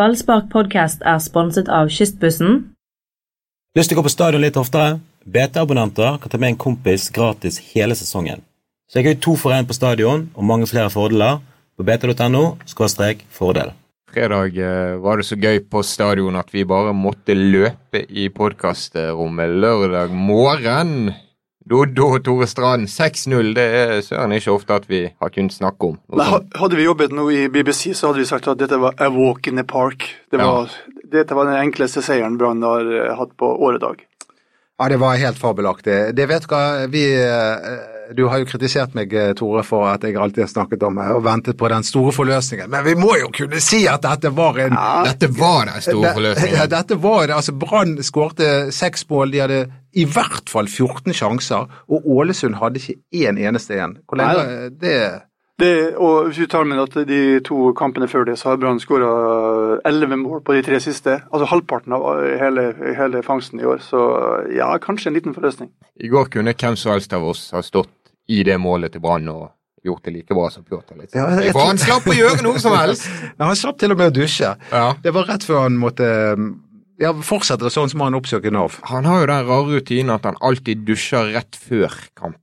Ballspark podcast er sponset av Kystbussen. Lyst til å gå på stadion litt oftere? BT-abonnenter kan ta med en kompis gratis hele sesongen. Så jeg har jo to for én på stadion og mange flere fordeler på bt.no fordel. Fredag eh, var det så gøy på stadion at vi bare måtte løpe i podkastrommet lørdag morgen. Doddo og Tore Strand 6-0, det er søren ikke ofte at vi har kunnet snakke om. Nei, hadde vi jobbet nå i BBC, så hadde vi sagt at dette var a walk in the park. Det var, ja. Dette var den enkleste seieren Brann har eh, hatt på åredag. Ja, det var helt fabelaktig. Det vet hva, vi eh, du har jo kritisert meg, eh, Tore, for at jeg alltid har snakket om og ventet på den store forløsningen. Men vi må jo kunne si at dette var en ja, Dette var den store forløsningen. Ja, dette var det. Altså, Brann skårte seks mål. De hadde i hvert fall 14 sjanser, og Ålesund hadde ikke én eneste en. Hvor lenge det det, og hvis vi tar med at De to kampene før det så har Brann skåra elleve mål på de tre siste. Altså halvparten av hele, hele, fangsten i år. Så ja, kanskje en liten forløsning. I går kunne hvem som helst av oss ha stått i det målet til Brann og gjort det like bra som Pjotr. Ja, tror han slapp å gjøre noe som helst! ja, han slapp til og med å dusje. Ja. Det var rett før han måtte ja, fortsette det sånn som han oppsøker Nav? Han har jo den rare rutinen at han alltid dusjer rett før kamp.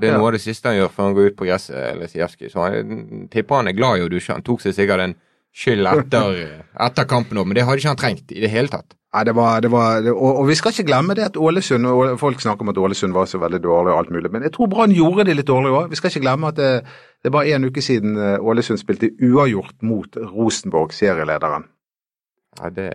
Det er noe av det siste han gjør før han går ut på gresset, eller Sijevskij. Så han tipper han er glad i å dusje. Han tok seg sikkert en skyld etter, etter kampen òg, men det hadde ikke han trengt i det hele tatt. Nei, det var, det var og, og, vi skal ikke glemme det at Ålesund og Folk snakker om at Ålesund var så veldig dårlig og alt mulig, men jeg tror Brann gjorde det litt dårlig òg. Vi skal ikke glemme at det, det var en uke siden eh, Ålesund spilte uavgjort mot Rosenborg, serielederen. Ja, det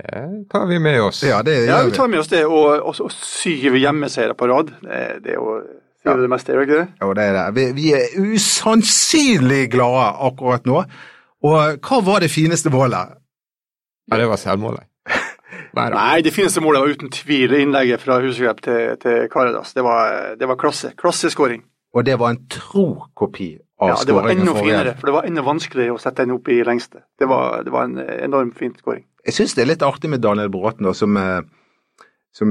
tar vi med oss. Ja, det ja, vi tar med oss det, og, og, og syv hjemmeseiere på rad. Det, det er jo det, er det meste, er det ikke det? Jo, det er det. Vi, vi er usannsynlig glade akkurat nå. Og hva var det fineste målet? Ja, det var selvmålet. Nei, det fineste målet var uten tvil innlegget fra Huseklepp til, til Karadas. Det var, det var klasse. Klasseskåring. Og det var en tro kopi av ja, det var enda finere, for det var enda vanskeligere å sette den opp i lengste. Det var, det var en enormt fin skåring. Jeg syns det er litt artig med Daniel Bråten, som, eh, som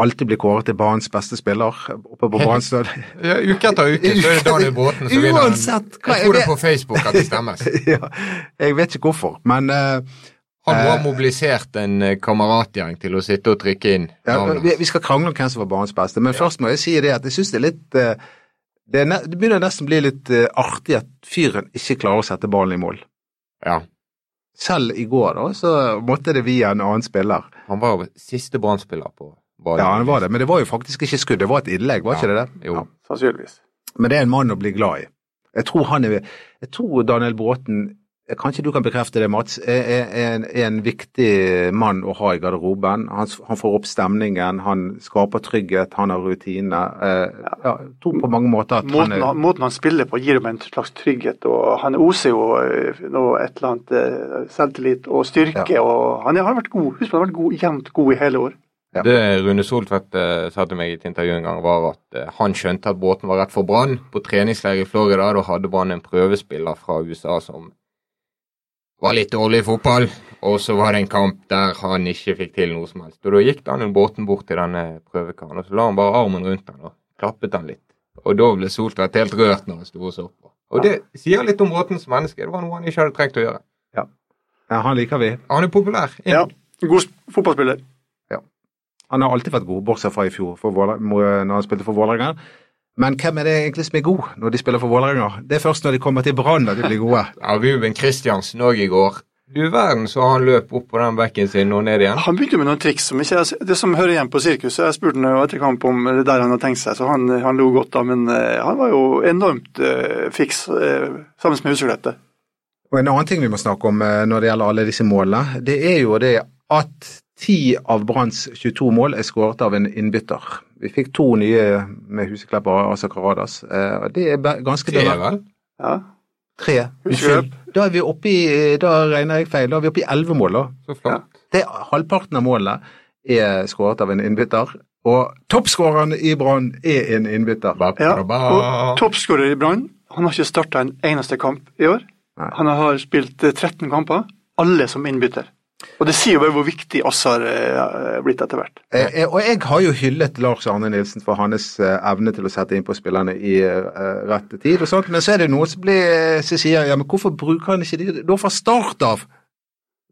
alltid blir kåret til banens beste spiller oppe på Brann ja, uke etter uke så er det Daniel Bråten som vinner. Jeg tror det er på Facebook at det stemmes. ja, jeg vet ikke hvorfor, men uh, han må ha eh, mobilisert en eh, kameratgjeng til å sitte og trykke inn navnet. Ja, vi, skal krangle om hvem som var barnets beste, men ja. først må jeg si det at jeg syns det er litt eh, det, er, det, begynner nesten å bli litt artig at fyren ikke klarer å sette ballen i mål. Ja. Selv i går da, så måtte det via en annen spiller. Han var jo siste Brann-spiller på ballen. Ja, han var det, men det var jo faktisk ikke skudd, det var et innlegg, var ja. ikke det det? Jo, ja. sannsynligvis. Men det er en mann å bli glad i. Jeg tror, han er, jeg tror Daniel Bråten Kanskje du kan bekrefte det, Mats. Er, en, er en viktig mann å ha i garderoben. Han, han, får opp stemningen, han skaper trygghet, han har rutine. Eh, ja, tror på mange måter at måten, han er Måten han spiller på gir ham en slags trygghet. og Han oser jo noe, et eller annet eh, selvtillit og styrke. Ja. og Han har vært god, husk på, han har vært god, jevnt god i hele år. Ja. Det Rune Soltvedt eh, sa til meg i et intervju en gang, var at eh, han skjønte at båten var rett for Brann. På treningsleir i Florida da hadde Brann en prøvespiller fra USA som var litt dårlig i fotball. Og så var det en kamp der han ikke fikk til noe som helst. Og da gikk Daniel Båten bort til denne prøvekaren, og så la han bare armen rundt han og klappet han litt. Og da ble Soltvedt helt rørt når han sto og så på. Og det sier litt om Båten som menneske. Det var noe han ikke hadde trengt å gjøre. Ja, ja han liker vi. Han er populær. Ja, god fotballspiller. Ja. Han har alltid vært god, bortsett fra i fjor, når han spilte for Vålerenga. Men hvem er det egentlig som er god når de spiller for Vålerenga? Det er først når de kommer til Brann at de blir gode. ja, Ruben Kristiansen òg i går. Du verden så han løp opp på den bekken sin og ned igjen. Han begynte med noen triks som ikke er det som hører igjen på sirkuset. Jeg spurte ham etter kamp om det der han hadde tenkt seg, så han, han lo godt da. Men uh, han var jo enormt uh, fiks uh, sammen med Huseklette. Og En annen ting vi må snakke om når det gjelder alle disse målene, det er jo det at 10 av Branns 22 mål er skåret av en innbytter. Vi fikk to nye med Huseklepp og Asa Karadas. Eh, det er ganske Tre, vel? Ja. Tre. Unnskyld. Da er vi oppe i Da regner jeg feil. Da er vi oppe i elleve mål, da. Så flott. Det, halvparten av målene er skåret av en innbytter. Og toppskåreren i Brann er en innbytter. Ja, og toppskårer i Brann, han har ikke starta en eneste kamp i år. Nei. Han har spilt 13 kamper, alle som innbytter. Og det sier jo bare hvor viktig oss er eh, blitt etter hvert. Eh, eh, og jeg har jo hyllet Lars Arne Nilsen for hans evne til å sette inn på spillerne i rett tid og sånt, men så er det noen som, blir, som sier ja, men hvorfor bruker han ikke de da fra start av?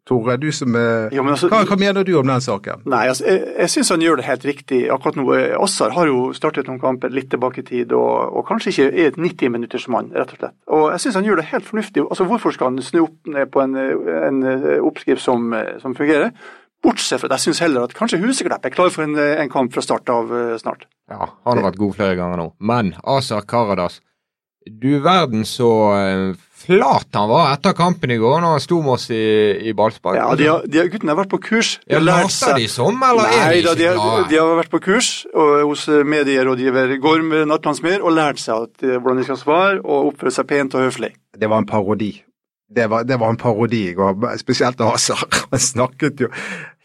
Tore, du som er Jo, men altså- hva, hva mener du om den saken? Nei, altså, jeg, jeg syns han gjør det helt riktig akkurat nå. Eh, Assar har jo startet noen kamper litt tilbake i tid, og, og kanskje ikke er et 90-minuttersmann, rett og slett. Og jeg syns han gjør det helt fornuftig. Altså, Hvorfor skal han snu opp ned på en, en eh, oppskrift som, eh, som fungerer? Bortsett fra at jeg syns heller at kanskje Huseklepp er klar for en, eh, en kamp fra start av eh, snart. Ja, han har vært god flere ganger nå. Men Asar Karadas, du verden så eh, flat han var etter kampen i går når han sto med oss i, i ballspark. Ja, de, har- de, har- Guttene har vært på kurs. De har lært seg de som, eller er de ikke da, de, har- de har vært på kurs og, hos eh, medierådgiver Gorm Nattlandsmyr og lært seg at, eh, hvordan de skal svare og oppføre seg pent og høflig. Det var en parodi. Det var, det var en parodi i går, spesielt Azar. Han snakket jo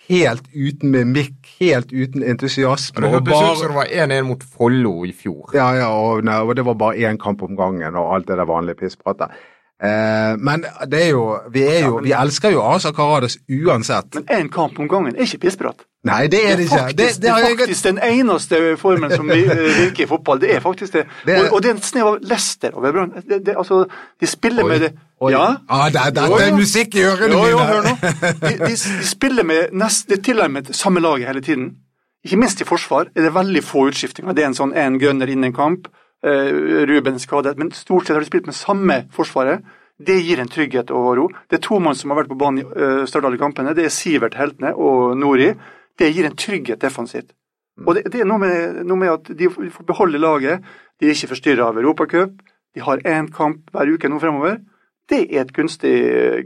helt uten mimikk, helt uten entusiasme. Det hørtes bare- ut som det var 1-1 mot Follo i fjor. Ja, ja, og, nei, og det var bare én kamp om gangen og alt det der vanlige pisspratet. Eh, men det er jo Vi, er jo, vi elsker jo Asa Karadas uansett. Men én kamp om gangen er ikke pissprat. Nei, det er det ikke. faktisk, Det, det er jeg, faktisk den eneste formen som eh, virker i fotball. Det er faktisk det. Det er- Og, og det er en snev av Lester over Brann. Altså, de spiller Oi, med det oi. Ja. Ah, det, det, det er musikk i ørene Jo, jo, mine. hør nå. De, de, de spiller med nest, det tilnærmet samme laget hele tiden. Ikke minst i forsvar er det veldig få utskiftinger. Det er en sånn en gunner innen kamp. Uh, Ruben skadet. Men stort sett har de spilt med samme forsvaret. Det gir en trygghet og ro. Det er to mann som har vært på banen i uh, Stardal i kampene. Det er Sivert Heltne og Nori. Det gir en trygghet defensivt. Og det, det er noe med, noe med at de får beholde laget. De er ikke forstyrra av Europacup. De har én kamp hver uke nå fremover. Det er et gunstig,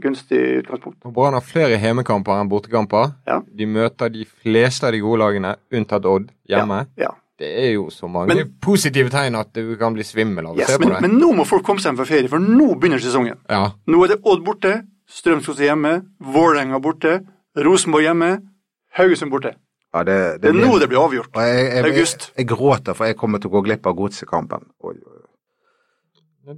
gunstig utgangspunkt. Brann har flere hjemmekamper enn bortekamper. Ja. De møter de fleste av de gode lagene, unntatt Odd, hjemme. Ja. Ja. Det er jo så mange Men- positive tegn at du kan bli svimmel av å Yes, se på men, det. men nå må folk komme seg hjem fra ferie, for nå begynner sesongen. Ja. Nå er det Odd borte, Strømsgodset hjemme, Vålerenga borte, Rosenborg hjemme, Haugesund borte. Ja, det, Det er nå det blir avgjort. Jeg, jeg, jeg, August. jeg gråter, for jeg kommer til å gå glipp av godsekampen.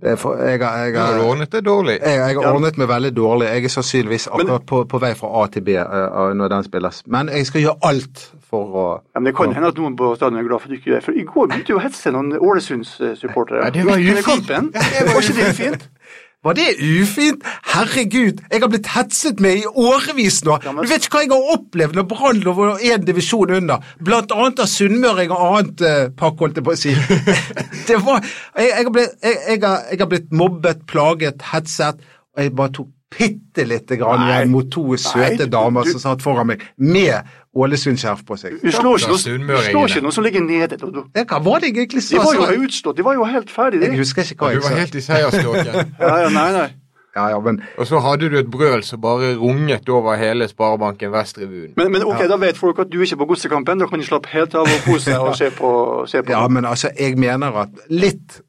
Det er for, jeg, har- jeg, Du har ordnet det dårlig. jeg, jeg har Ja. ordnet meg veldig dårlig. Jeg er sannsynligvis Men- akkurat på, på vei fra A til B uh, når den spilles. Men jeg skal gjøre alt for å Ja, men Det kan hende at noen på stadion er glad for at du ikke det. For i går begynte jo å hetse noen Ålesunds-supportere. Ja, det var ufint. kampen. Ja, det var ikke det fint? Var det ufint? Herregud, jeg har blitt hetset med i årevis nå. Ja, men- Du vet ikke hva jeg har opplevd når Brann lå én divisjon under, blant annet av sunnmøring og annet uh, pakk, holdt jeg på å si. det var, jeg, jeg, har blitt, jeg, jeg, har, jeg har blitt mobbet, plaget, hetset, og jeg bare tok bitte lite grann igjen mot to søte du- damer du- som satt foran meg med Ålesund-skjerf på seg. Du slår ikke, noe, ikke noen som ligger nede. Ja, Hva var det jeg egentlig De var jo utstått, De var jo helt ferdige. Jeg husker ikke hva jeg sa. Du var helt i seierståken. Ja, ja, nei, nei. Ja, ja, men Og så hadde du et brøl som bare runget over hele Sparebanken Vest-revyen. Men, men ok, da vet folk at du ikke er på godsekampen. Da kan de slappe helt av og kose seg og se på. Se på. Ja, men altså, jeg mener at litt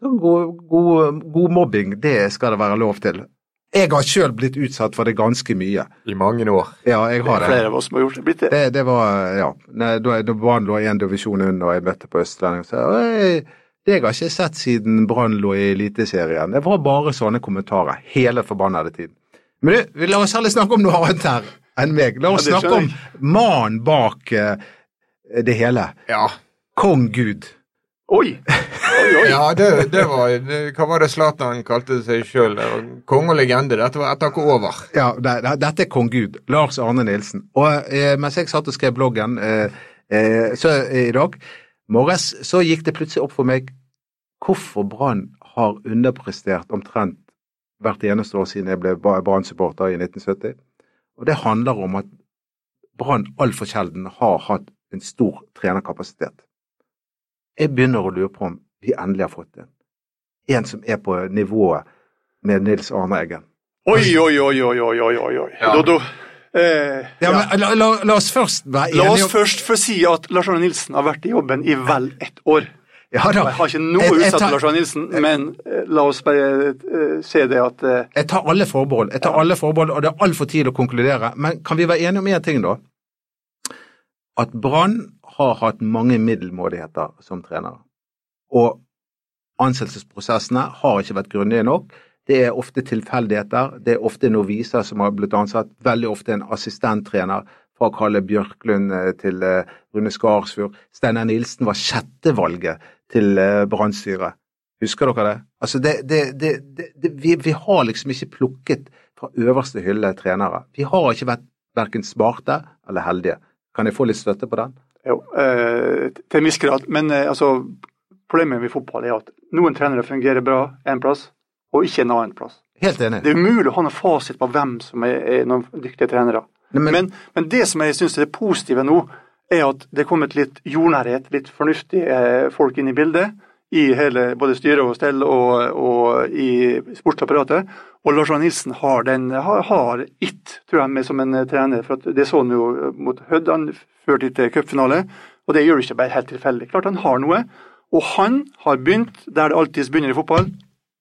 god, god, god mobbing, det skal det være lov til. Jeg har sjøl blitt utsatt for det ganske mye. I mange år. Ja, jeg har det Det er flere av oss som har gjort det. Blitt det. Det, det var Ja. Nei, da da Brann lå én divisjon under, og jeg møtte på Østlending, så jeg, det jeg har ikke sett siden Brann lå i Eliteserien. Det var bare sånne kommentarer hele forbannede tiden. Men du, la oss heller snakke om noe annet her enn meg. La oss Ja, snakke om mannen bak uh, det hele. Ja. Kong Gud. Oi! Oi, oi. Ja, det, det var det, Hva var det Zlatan kalte seg sjøl? Konge og legende. Dette var etter over. Ja, det, det, dette er kong Gud. Lars Arne Nilsen. Og eh, mens jeg satt og skrev bloggen eh, eh, så, i dag morges, så gikk det plutselig opp for meg hvorfor Brann har underprestert omtrent hvert eneste år siden jeg ble Brann-supporter i 1970. Og det handler om at Brann altfor sjelden har hatt en stor trenerkapasitet. Jeg begynner å lure på om vi endelig har fått en. En som er på nivået med Nils Arne Eggen. Oi, oi, oi, oi, oi, oi, oi, oi. Ja. Dodo. Eh, Ja, ja. men la, la, la oss først være La oss først få si at Lars Arne Nilsen har vært i jobben i vel ett år. Ja da. Jeg har ikke noe utsatt tar- til Lars Arne Nilsen, men eh, la oss bare eh, se det at eh, Jeg tar alle forbehold, jeg tar alle forbehold, og det er altfor tidlig å konkludere. Men kan vi være enige om én ting, da? At Brann har hatt mange middelmådigheter som trenere. Og ansettelsesprosessene har ikke vært grundige nok. Det er ofte tilfeldigheter. Det er ofte noviser som har blitt ansatt. Veldig ofte en assistenttrener fra Kalle Bjørklund eh, til eh, Rune Skarsfjord. Steinar Nilsen var sjettevalget til eh, Brannstyret. Husker dere det? Altså det, det, det, vi, vi har liksom ikke plukket fra øverste hylle trenere. Vi har ikke vært verken smarte eller heldige. Kan jeg få litt støtte på den? Jo, eh, til en viss grad. Men eh, altså, problemet med fotball er at noen trenere fungerer bra en plass, og ikke en annen plass. Helt enig. Det er umulig å ha noen fasit på hvem som er, er noen dyktige trenere. Nei, men- men, men, det som jeg syns er det positive nå, er at det er kommet litt jordnærhet, litt fornuftige eh, folk inn i bildet. I hele, både styre og stell og, og i sportsapparatet. Og Lars Arne Nilsen har, den, har, it, tror jeg, med som en eh, trener. for Det så han jo mot Hødd, han førte til cupfinale. Og det gjør det ikke bare helt tilfeldig. Klart han har noe. Og han har begynt der det alltid begynner i fotball,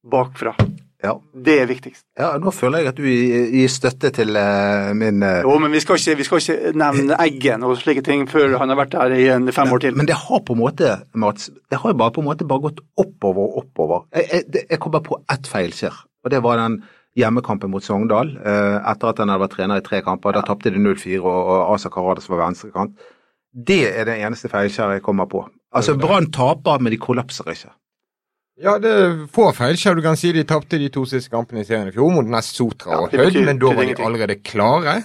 bakfra. Ja. Det er viktigst. ja, nå føler jeg at du gir støtte til uh, min uh... Jo, men vi skal ikke, vi skal ikke nevne Eggen og slike ting før han har vært der i en fem år til. Men det har på en måte, Mats, det har jo bare på en måte bare gått oppover og oppover. Jeg, jeg, jeg kommer på ett feilskjær, og det var den hjemmekampen mot Sogndal. uh, etter at han hadde vært trener i tre kamper. Da tapte de 0-4, og, og Asa Karadas var venstrekant. Det er det eneste feilskjæret jeg kommer på. Altså, Brann taper, men de kollapser ikke. Ja, det er få feilskjær. Du kan si de tapte de to siste kampene i serien i fjor mot Nest Sotra og Hødd, men da var de allerede klare.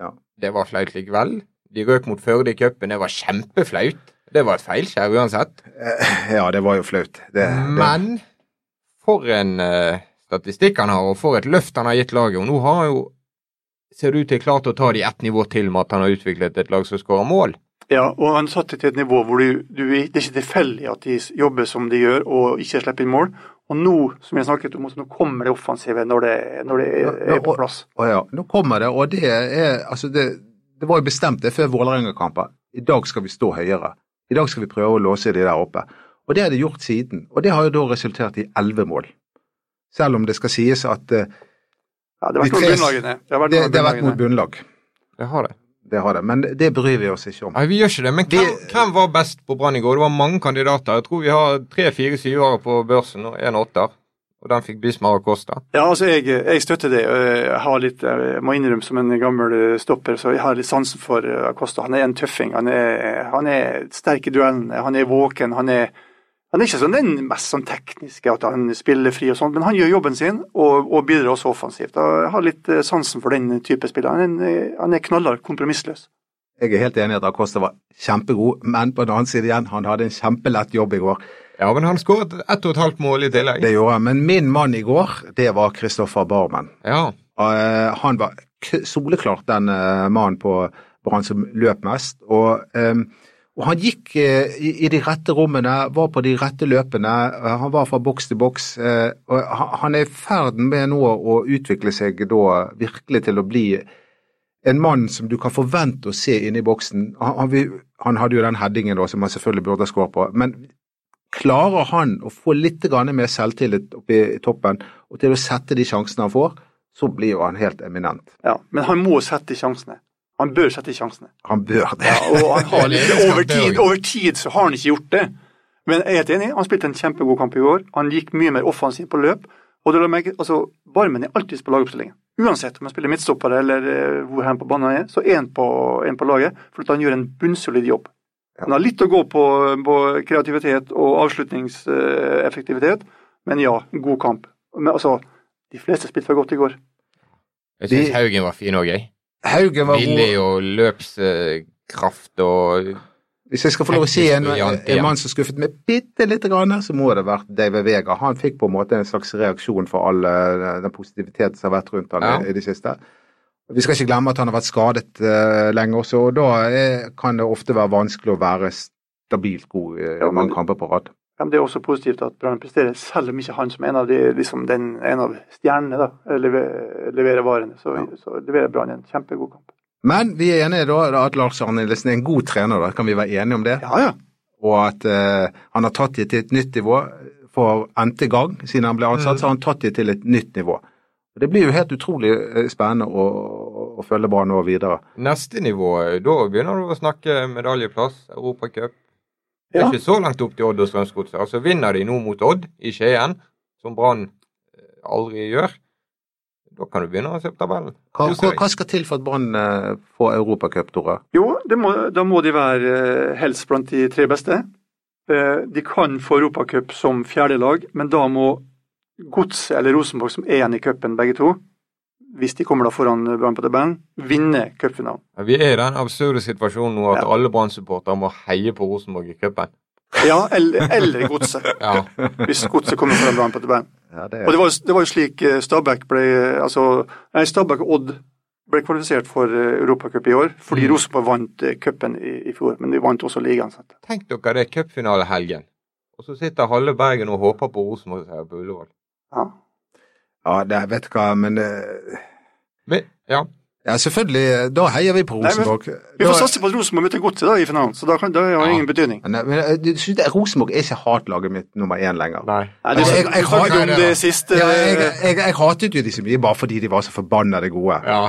Ja. Det var flaut likevel. De røk mot Førde i cupen. Det var kjempeflaut. Det var et feilskjær uansett. Eh, ja, det var jo flaut. Det, det, Men for en uh, statistikk han har, og for et løft han har gitt laget. Og nå har han jo ser det ut til klart å ta de ett nivå til med at han har utviklet et lag som skårer mål. Ja, og han satte til et nivå hvor du, du, det er ikke tilfeldig at de jobber som de gjør og ikke slipper inn mål. Og nå, som jeg snakket om, nå kommer det offensive når det, når det er, er på plass. Å ja, nå kommer det, og det er altså det, det var jo bestemt det før Vålerenga-kampen. I dag skal vi stå høyere. I dag skal vi prøve å låse de der oppe. Og det har de gjort siden. Og det har jo da resultert i elleve mål. Selv om det skal sies at uh, Ja, det har vært mot bunnlagene. Det har vært mot bunnlag. Det har det. Det har det. Men det bryr vi oss ikke om. Nei, vi gjør ikke det. Men hvem, Det- hvem var best på Brann i går? Det var mange kandidater. Jeg tror vi har tre-fire syvere på børsen og en åtter. Og den fikk Bismar Acosta. Ja, altså jeg, jeg støtter det. Jeg har litt, jeg må innrømme som en gammel stopper, så jeg har litt sansen for Acosta. Han er en tøffing. Han er, han er sterk i duellene, han er våken. Han er, han er ikke sånn den mest sånn tekniske, at han spiller fri og sånn, men han gjør jobben sin og, og bidrar også offensivt. Jeg har litt eh, sansen for den type spiller. Han er, han er knallhard, kompromissløs. Jeg er helt enig i at Acosta var kjempegod, men på den annen side igjen, han hadde en kjempelett jobb i går. Ja, men han skåret ett og et halvt mål i tillegg. Det gjorde han. Men min mann i går, det var Kristoffer Barmen. Ja. Eh, han var k soleklart den eh, mannen på Brann som løp mest. Og, eh, og han gikk eh, i, de rette rommene, var på de rette løpene. han var fra boks til boks. eh, og han, er i ferden med nå å utvikle seg da virkelig til å bli en mann som du kan forvente å se inne i boksen. Han, hadde jo den headingen da, som han selvfølgelig burde ha skåret på. men Klarer han å få litt mer selvtillit oppe i toppen, og til å sette de sjansene han får, så blir jo han helt eminent. Ja, men han må sette de sjansene. Han bør sette sjansene. Han bør det. Ja, og han har er litt, over, er tid, over tid så har han ikke gjort det. Men jeg er helt enig, han spilte en kjempegod kamp i går. Han gikk mye mer offensivt på løp. Og det meg, altså, Barmen er alltid på lagoppstillingen. Uansett om han spiller midtstopper eller eh, hvor han på banen er, så er han på, en på laget, for at han gjør en bunnsolid jobb. Han har litt å gå på, på kreativitet og avslutningseffektivitet, men ja, god kamp. Men altså, de fleste spilte for godt i går. Jeg syns Haugen var fin òg, jeg. Haugen var Billig god. og løpskraft og Hvis jeg skal få lov å si en, en mann som skuffet meg bitte lite grann, så må det ha vært David Vega. Han fikk på en måte en slags reaksjon for all eh, den positiviteten som har vært rundt han Ja. i, i det siste. Vi skal ikke glemme at han har vært skadet uh, lenge også, og da er, kan det ofte være vanskelig å være stabilt god i Ja, mange kamper på rad. Ja, men det er også positivt at Brann presterer, selv om ikke han som en av, de, liksom den, en av stjernene da, leverer, leverer varene. Så, så leverer Brann en kjempegod kamp. Men vi er enige da at Lars Arne Nilsen er en god trener, da. Kan vi være enige om det? Ja, ja. Og at uh, han har tatt det til et nytt nivå for n-te gang siden han ble ansatt, så har han tatt det til et nytt nivå. Det blir jo helt utrolig eh, spennende å, å, å følge Brann nå videre. Neste nivå, da begynner du å snakke medaljeplass, Europacup. Det er Ja. ikke så langt opp til Odd og Strømsgodset. Altså, vinner de nå mot Odd i Skien, som Brann eh, aldri gjør, da kan du begynne å se på tabellen. Hva, hva, hva skal til for at Brann eh, får Europacup, Tore? Jo, det må, da må de være eh, helst blant de tre beste. Eh, De kan få Europacup som fjerde lag, men da må Godset eller Rosenborg, som er igjen i cupen begge to, hvis de kommer da foran Brann på tabellen, vinne cupfinalen. Ja, Vi er i den absurde situasjonen nå at Ja. alle Brann-supportere må heie på Rosenborg i cupen. Ja, eller, eller Godset, Ja. hvis Godset kommer foran Brann på tabellen. Ja, det, Og det var, det var jo slik eh, Stabæk ble altså, Nei, Stabæk og Odd ble kvalifisert for eh, Europacup i år, fordi Mm. Rosenborg vant eh, cupen i, i fjor. Men de vant også ligaen. Tenk dere det er cupfinalehelgen, og så sitter halve Bergen og håper på Rosenborg på Ullevål. Ja. Ja, det, vet du hva, men eh, Men, ja. Ja, selvfølgelig. Da heier vi på Nei. Vi får Da- satse på at Rosenborg møter Godset da i finalen, så da, kan, da har det Ja. ingen betydning. Nei, men eh, du synes det- Rosenborg er ikke hatlaget mitt nummer én lenger. Nei. Nei, du, Altså, jeg- jeg om det det siste Ja, jeg, jeg, jeg hatet jo de så mye bare fordi de var så forbannede gode. Ja.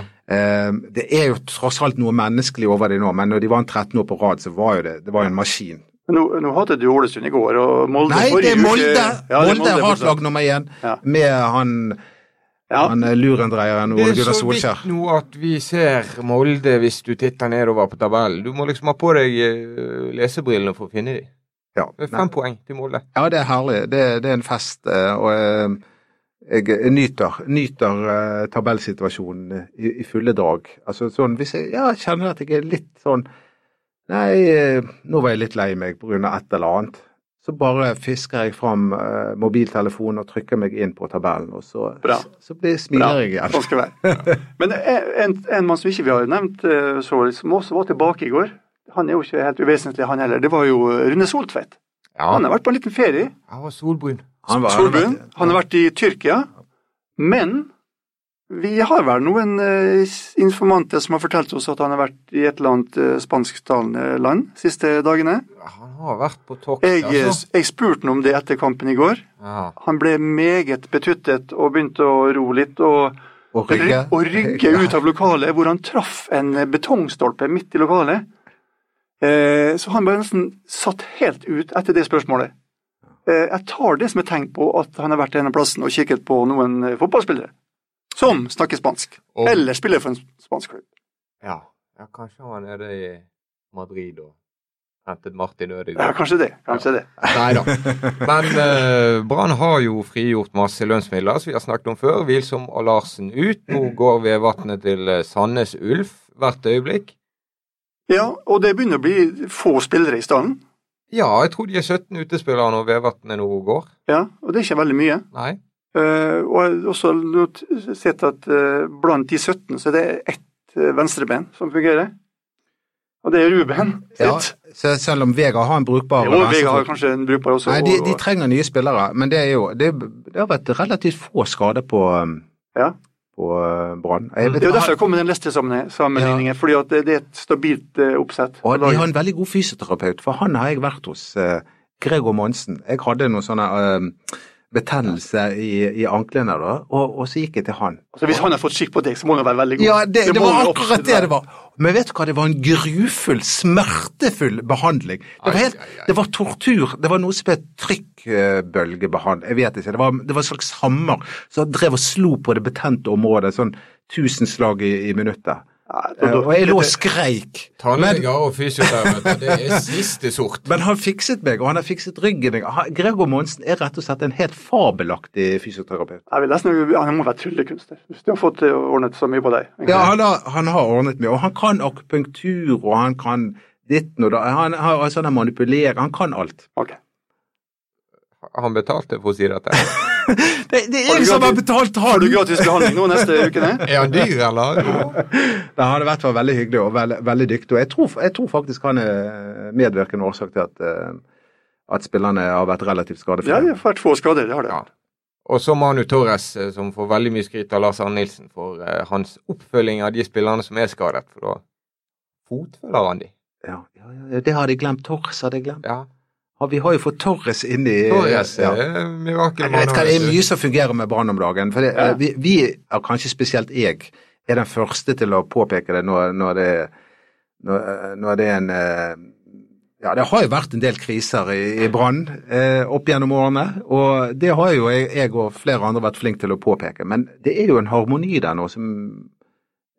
Um, det er jo tross alt noe menneskelig over det nå, men når de vant 13 år på rad, så var jo det, det var jo en maskin. Nå, nå hadde du Ålesund i går, og Molde Nei, det er uke- Molde! Ja, det er Molde har slag nummer én, Ja. med han, Ja. han eh, lurendreieren Det er så Solskjær. vidt nå at vi ser Molde hvis du titter nedover på tabellen. Du må liksom ha på deg eh, lesebrillene for å finne dem. Ja, Det er nei. fem poeng til Molde. ja, det er herlig. Det, det er en fest. eh, Og jeg, nyter, nyter tabellsituasjonen i, i fulle drag. Altså sånn, hvis jeg ja, kjenner at jeg er litt sånn Nei, eh, nå var jeg litt lei meg pga. et eller annet. Så bare fisker jeg fram uh, mobiltelefonen og trykker meg inn på tabellen, og så, Bra. så blir, smiler jeg igjen. Sånn skal det være. Men en, en mann som ikke vi har nevnt, eh, så, som også var tilbake i går, han er jo ikke helt uvesentlig, han heller. Det var jo eh, Rune Soltvedt. Ja, Han har vært på en liten ferie. han var solbrun. Han var- Solbrun. Han har vært i Tyrkia. Men vi har vel noen eh, informanter som har fortalt oss at han har vært i et eller annet eh, spansktalende land siste dagene. Han har vært på tokt, Jeg, eh, altså. jeg spurte ham om det etter kampen i går. Ja. Han ble meget betuttet og begynte å ro litt. og Og rygge. og rygge ut av lokalet, hvor han traff en betongstolpe midt i lokalet. Eh, så han ble nesten satt helt ut etter det spørsmålet. Eh, jeg tar det som et tegn på at han har vært en av plassen og kikket på noen eh, fotballspillere som snakker spansk, Og- eller spiller for en spansk klubb. Ja. ja, kanskje han er nede i Madrid og hentet Martin Ødegaard. Ja, kanskje det. kanskje det. Nei da. Men uh, Brann har jo frigjort masse lønnsmidler, som vi har snakket om før. Wilsom og Larsen ut. Nå går Vevatnet til eh, Sandnes Ulf hvert øyeblikk. Ja, og det begynner å bli få spillere i stallen. Ja, jeg tror de er 17 utespillere når Vevatnet nå går. Ja, og det er ikke veldig mye. Nei. Eh, og jeg har også sett at eh, blant de 17 så er det ett eh, venstreben som fungerer. Og det er Ruben Ja, så selv om Vega har en brukbar Jo, Vega har kanskje en brukbar også. Nei, de, de trenger nye spillere, men det er jo Det, det har vært relativt få skader på, um, Ja. på uh, Brann. Det er jo derfor jeg kom med den Leicester-sammenligningen, fordi at det det er et stabilt oppsett. Og de har en veldig god fysioterapeut, for han har jeg vært hos. Uh, Gregor Monsen. Jeg hadde noen sånne um, betennelse i, i anklene da, og, og så gikk jeg til han. Så hvis han har fått skikk på deg, så må han være veldig god. Ja, det, det det var akkurat det det var. Men vet du hva, det var en grufull, smertefull behandling. Det var, helt, det var tortur. Det var noe som het trykkbølgebehandling. Jeg vet ikke. Det var, det var en slags hammer som drev og slo på det betente området. Sånn tusen slag i, i minuttet. Ja, Og jeg lå og skreik. Tannleger og fysioterapeuter, det er siste sort. men han fikset meg, og han har fikset ryggen. min. Gregor Monsen er rett og slett en helt fabelaktig fysioterapeut. Jeg vil nesten, han må være tryllekunstner, hvis du har fått eh, ordnet så mye på deg. Ja, han har, han har ordnet mye, og han kan akupunktur, og han kan ditten og da. Han har altså han manipulerer, han kan alt. Ok. Har han betalte for å si dette? Det, det er Har jeg som har gratis- betalt Har du gratis behandling nå neste uke? Er han dyr, eller? Det hadde i hvert fall veldig hyggelig og veldig, veldig dyktig. Og jeg tror, jeg tror faktisk han er medvirkende årsak til at, eh, at spillerne har vært relativt Ja, de har vært få skader, det har det. Ja. Og så Manu Torres, eh, som får veldig mye skryt av Lars Arne Nilsen for eh, hans oppfølging av de spillerne som er skadet. For da fotfølger han de. Ja, ja, ja, det har de glemt. Torres hadde jeg glemt. Ja. Vi har jo fått Torres inn i Torres ja. er Jeg mirakelmann. vet hva, Det er mye som fungerer med Brann om dagen. For det, Ja. vi, vi, er kanskje spesielt jeg, er den første til å påpeke det når, når, det, når, når det er en eh, Ja, det har jo vært en del kriser i, i Brann eh, opp gjennom årene, og det har jo jeg, jeg og flere andre vært flinke til å påpeke. Men det er jo en harmoni der nå som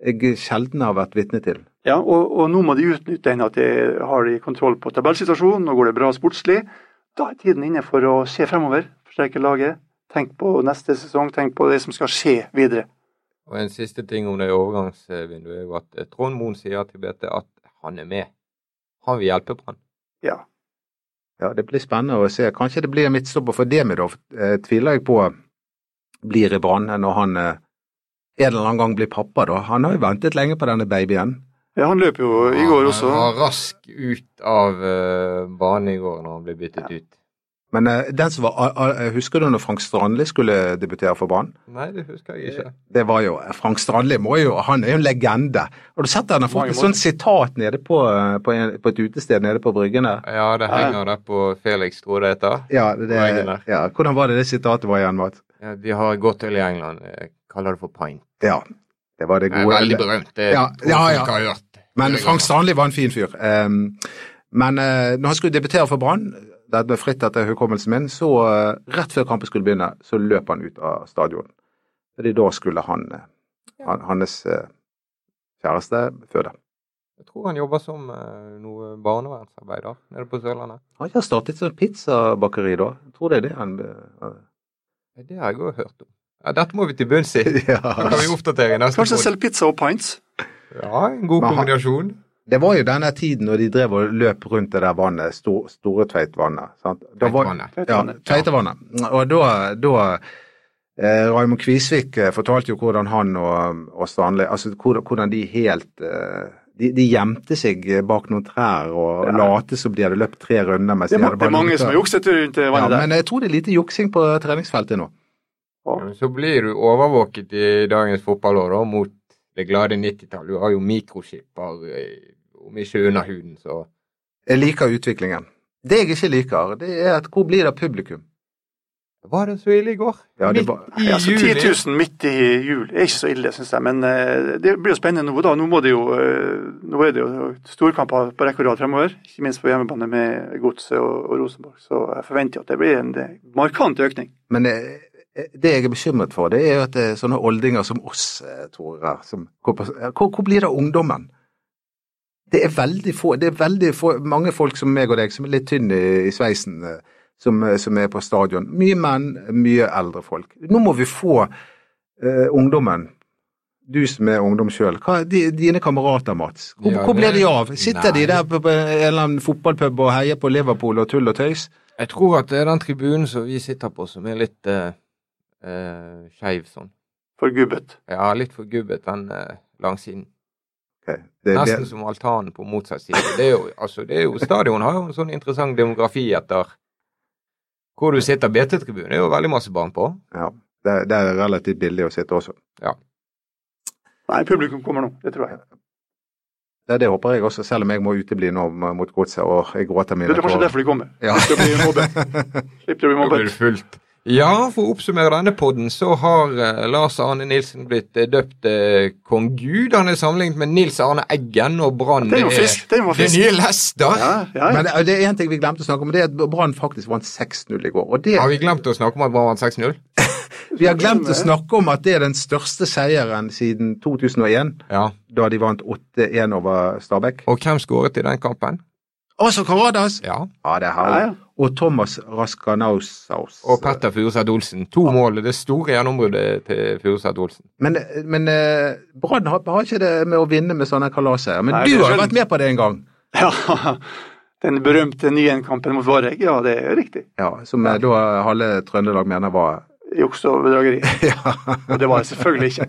jeg sjelden har vært vitne til. Ja, og, og nå må de utnytte den at de har de kontroll på tabellsituasjonen, nå går det bra sportslig. Da er tiden inne for å se fremover, forsterke laget. Tenk på neste sesong, tenk på det som skal skje videre. Og en siste ting om det overgangsvinduet er jo at eh, Trond Moen sier til BT at han er med. Han vil hjelpe Brann. Ja. Ja, det blir spennende å se. Kanskje det blir midtstopper for Demidov, eh, tviler jeg på blir i Brann når han eh, en eller annen gang blir pappa, da. Han har jo ventet lenge på denne babyen. Ja, han løp jo i går også. Han var rask ut av uh, banen i går når han ble byttet ut. Men eh, den som var, a- a- husker du når Frank Strandli skulle debutere for Brann? Nei, det husker jeg ikke. Det var jo, Frank Strandli må jo, han er jo en legende. Har du sett han har fått et sånt sitat nede på, eh, på, en, på et utested nede på bryggen der? Ja, det henger der på Felix, tror jeg det heter. Ja, det, ja, hvordan var det det sitatet var igjen, Mats? Ja, de har gått øl i England. Jeg kaller det for pint. Ja, det var det gode. veldig berømt. Det Ja, ja, ja. Men Frank Stanley var en fin fyr. Um, men uh, når han skulle debutere for Brann, det ble fritt etter hukommelsen min, så uh, rett før kampen skulle begynne, så løp han ut av stadion. Fordi da skulle han, uh, han hans uh, kjæreste føde. Jeg tror han jobber som uh, noe barnevernsarbeider nede på Sørlandet. Han har startet som pizzabakeri da? Jeg tror det er det han uh, Det har jeg òg hørt om. Ja, dette må vi til bunns i. ja. Da kan vi oppdatere i neste Kanskje selge pizza og pints. Ja, en god Men kombinasjon. Det var jo denne tiden når de drev og løp rundt det der vannet, stor, store Tveitvannet. sant? Da var- Tveitvannet. Ja, Tveitevannet. Og da, da eh, Raymond Kvisvik eh, fortalte jo hvordan han og, og Stanley altså hvordan de helt eh, de, de gjemte seg bak noen trær og Ja. late som de hadde løpt tre runder. mens Det er, det er mange løpt som har jukset rundt det ja, vannet der. Men jeg tror det er lite juksing på treningsfeltet nå. Så blir du overvåket i dagens fotballår da, mot det glade 90-tallet. Du har jo mikroskipper, eh, om ikke under huden, så Jeg liker utviklingen. Det jeg ikke liker, det er at hvor blir det publikum? Var det så ille i går? Ja, det Midt var- i Ja, så juni. 10 000 midt i jul er ikke så ille, syns jeg. Men eh, det blir jo spennende nå, da. Nå, må det jo, eh, nå er det jo storkamper på rekke og rad fremover. Ikke minst på hjemmebane med Godset og, og Rosenborg. Så jeg forventer at det blir en det, markant økning. Men eh, det jeg er bekymret for, det er jo at det er sånne oldinger som oss, eh, Tore, som hvor, hvor blir det av ungdommen? Det er veldig få, det er veldig få, mange folk som meg og deg, som er litt tynne i, sveisen, eh, som, eh, som er på stadion. Mye menn, mye eldre folk. Nå må vi få eh, ungdommen. Du som er ungdom sjøl. Dine kamerater, Mats. Hvor, Ja, hvor blir de av? Sitter de der på, på en eller annen fotballpub og heier på Liverpool og tull og tøys? Jeg tror at det er den tribunen som vi sitter på, som er litt uh, skeiv sånn. Forgubbet. Ja, litt for gubbet, den eh, langsiden. Okay. det- Nesten det- som altanen på motsatt side. Det er jo, altså, det er jo, stadion har jo en sånn interessant demografi etter hvor du sitter. BT-tribunen er jo veldig masse barn på. Ja, det, det er relativt billig å sitte også. Nei, publikum kommer nå. Det tror jeg. Det, det håper jeg også, selv om jeg må utebli nå mot godset og jeg gråter mine Det er kanskje derfor de kommer. Ja. til å bli mobbet. Slipper å bli Da blir det mobbet. fullt. Ja, for å oppsummere denne podden, så har eh, Lars Arne Nilsen blitt eh, døpt eh, kong Gud. Han er sammenlignet med Nils Arne Eggen, og Brann var fisk, det var det nye Lester. Ja, ja, ja. Men det, det er en ting vi glemte å snakke om, det er at Brann faktisk vant 6-0 i går. Og det, Har vi glemt å snakke om at Brann vant 6-0? vi har glemt å snakke om at det er den største seieren siden 2001, Ja. da de vant 8-1 over Stabæk. Og hvem skåret i den kampen? Også Karadas! Ja. Ja, det er Ja, herlig. ja. Og Thomas Raskanausaus. Og Petter Furuseth Olsen. To mål. Det store gjennombruddet til Furuseth Olsen. Men, men eh, Brann har, har ikke det med å vinne med sånne kalaser. Men Nei, du har jo vært med på det en gang. ja. Den berømte 9-1-kampen mot Vareg, ja, det er riktig. Ja, Som ja. da halve Trøndelag mener var Juks og bedrageri. ja. Og det var det selvfølgelig ikke.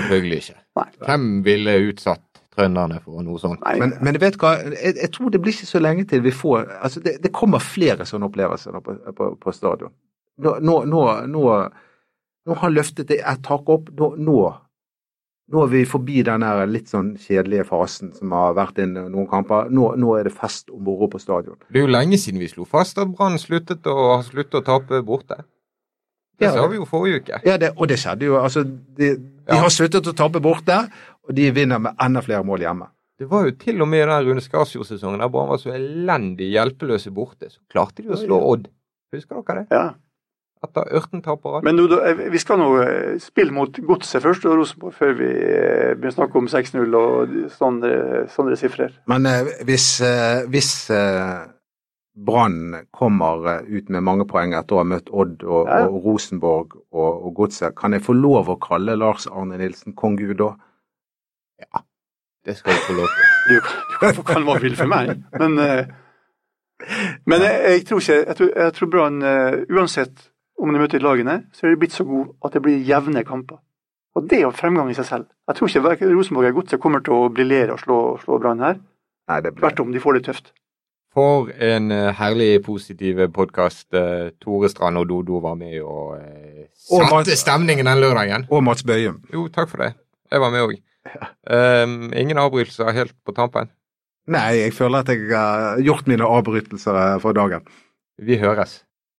Selvfølgelig ikke. Nei. Hvem ville utsatt trønderne for noe sånt? Nei. Men, men du vet hva, jeg, jeg tror det blir ikke så lenge til vi får altså Det, det kommer flere sånne opplevelser nå på, på, på stadion. Nå, nå, nå, nå, nå har løftet det et tak opp. Nå, nå, nå er vi forbi den der litt sånn kjedelige fasen som har vært inn noen kamper. Nå, nå er det fest og moro på stadion. Det er jo lenge siden vi slo fast at Brann sluttet å, har sluttet å tape borte. Det Ja. sa vi jo forrige uke. Ja, det, og det skjedde jo. altså De, de Ja. har sluttet å tape borte, og de vinner med enda flere mål hjemme. Det var jo til og med i den Rune Skarsjord-sesongen der Brann var så elendig hjelpeløse borte, så klarte de å slå Odd. Husker dere det? Ja. Etter 18 tap på rad. Men nå, da, eh, vi skal nå eh, spille mot Godset først og Rosenborg før vi eh, begynner å snakke om 6-0 og sånne, sånne sifrer. Men hvis, hvis Brann kommer ut med mange poeng etter å ha møtt Odd og, Ja. og Rosenborg og, og Godset. Kan jeg få lov å kalle Lars Arne Nilsen kong Gud da? Det skal du få lov til. Du, du kan få kalle hva du vil for meg, men, eh, men jeg, jeg tror ikke Jeg tror, jeg tror Brann, eh, uansett om de møter lagene, så er de blitt så gode at det blir jevne kamper. Og det er jo fremgang i seg selv. Jeg tror ikke verken Rosenborg eller Godset kommer til å briljere og slå, slå Brann her. Nei, det blir Tvert om, de får det tøft. For en eh, herlig positiv podkast. Tore Strand og Dodo var med og satte stemningen den lørdagen. Og Mats Bøyum. Jo, takk for det. Jeg var med òg. Um, ingen avbrytelser helt på tampen. Nei, jeg føler at jeg har gjort mine avbrytelser eh, for dagen. Vi høres.